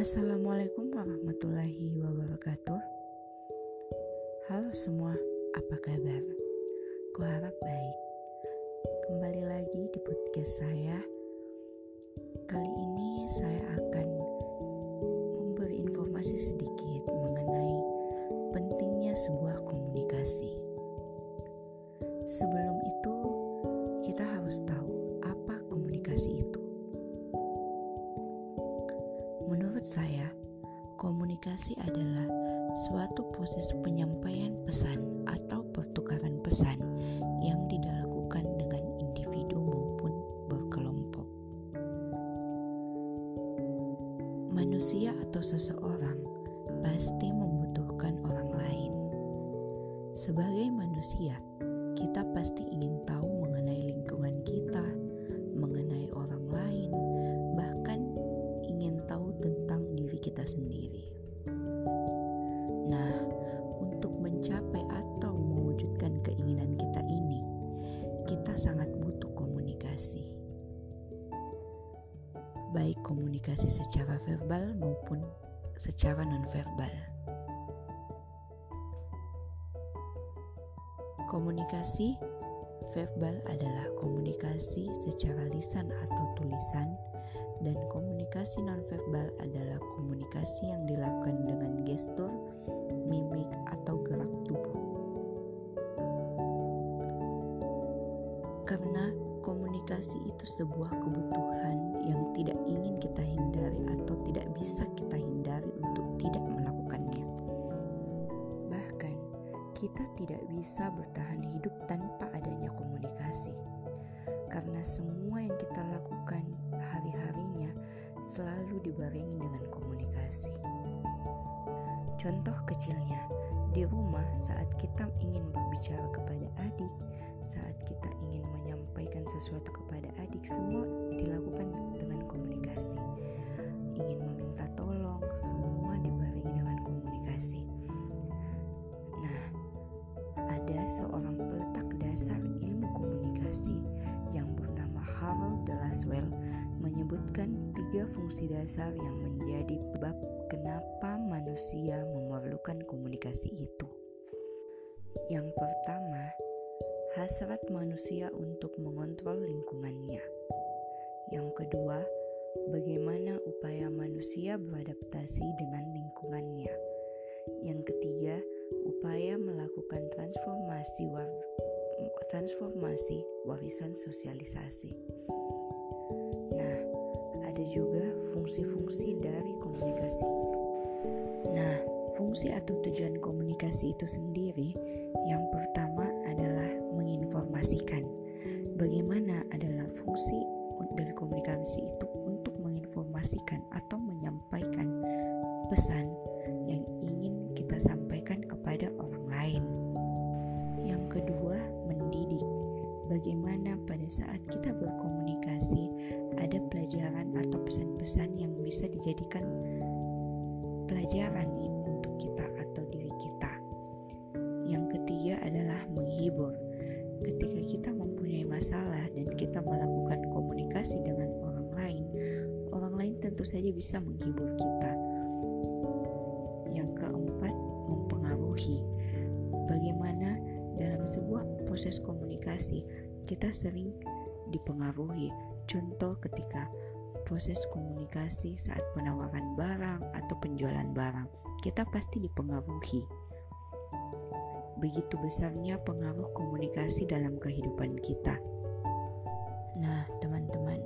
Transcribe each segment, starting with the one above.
Assalamualaikum warahmatullahi wabarakatuh. Halo semua, apa kabar? Kuharap baik. Kembali lagi di podcast saya. Kali ini saya akan memberi informasi sedikit mengenai pentingnya sebuah komunikasi. Sebelum itu, kita harus tahu apa komunikasi itu. Menurut saya, komunikasi adalah suatu proses penyampaian pesan atau pertukaran pesan yang dilakukan dengan individu maupun berkelompok. Manusia atau seseorang pasti membutuhkan orang lain. Sebagai manusia, kita pasti ingin tahu mengenai lingkungan kita, Baik komunikasi secara verbal maupun secara nonverbal. Komunikasi verbal adalah komunikasi secara lisan atau tulisan dan komunikasi nonverbal adalah komunikasi yang dilakukan dengan gestur, mimik, atau gerak tubuh. Karena komunikasi itu sebuah kebutuhan yang tidak ingin kita hindari atau tidak bisa kita hindari untuk tidak melakukannya. Bahkan, kita tidak bisa bertahan hidup tanpa adanya komunikasi. Karena semua yang kita lakukan hari-harinya selalu dibarengi dengan komunikasi. Contoh kecilnya, di rumah saat kita ingin berbicara kepada adik, saat kita ingin menyampaikan sesuatu kepada adik, semua dilakukan seorang peletak dasar ilmu komunikasi yang bernama Harold de Laswell menyebutkan tiga fungsi dasar yang menjadi sebab kenapa manusia memerlukan komunikasi itu. Yang pertama, hasrat manusia untuk mengontrol lingkungannya. Yang kedua, bagaimana upaya manusia beradaptasi dengan lingkungannya. Yang ketiga, upaya melakukan transformasi war transformasi warisan sosialisasi. Nah, ada juga fungsi-fungsi dari komunikasi. Nah, fungsi atau tujuan komunikasi itu sendiri yang pertama adalah menginformasikan. Bagaimana adalah fungsi dari komunikasi itu untuk menginformasikan atau menyampaikan pesan saat kita berkomunikasi ada pelajaran atau pesan-pesan yang bisa dijadikan pelajaran untuk kita atau diri kita. Yang ketiga adalah menghibur. Ketika kita mempunyai masalah dan kita melakukan komunikasi dengan orang lain, orang lain tentu saja bisa menghibur kita. Yang keempat, mempengaruhi. Bagaimana dalam sebuah proses komunikasi kita sering dipengaruhi. Contoh ketika proses komunikasi saat penawaran barang atau penjualan barang, kita pasti dipengaruhi. Begitu besarnya pengaruh komunikasi dalam kehidupan kita. Nah, teman-teman,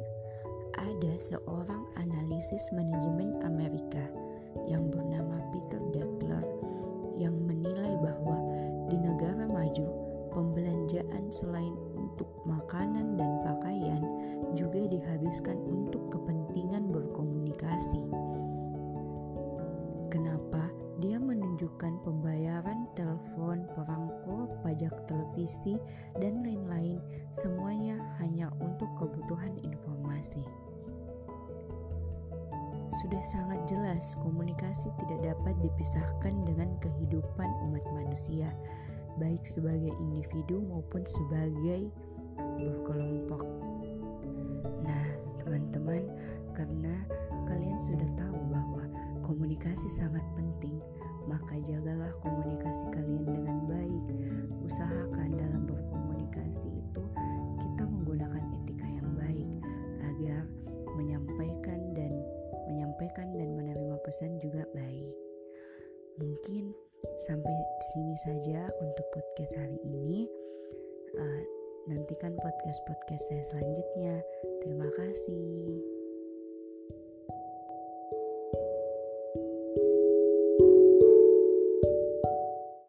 ada seorang analisis manajemen Amerika yang bernama Peter Kenapa? Dia menunjukkan pembayaran telepon, perangko, pajak televisi, dan lain-lain, semuanya hanya untuk kebutuhan informasi. Sudah sangat jelas komunikasi tidak dapat dipisahkan dengan kehidupan umat manusia, baik sebagai individu maupun sebagai berkelompok. Nah, teman-teman, karena kalian sudah tahu bahwa Komunikasi sangat penting, maka jagalah komunikasi kalian dengan baik. Usahakan dalam berkomunikasi itu kita menggunakan etika yang baik agar menyampaikan dan menyampaikan dan menerima pesan juga baik. Mungkin sampai sini saja untuk podcast hari ini. Uh, nantikan podcast-podcast saya selanjutnya. Terima kasih.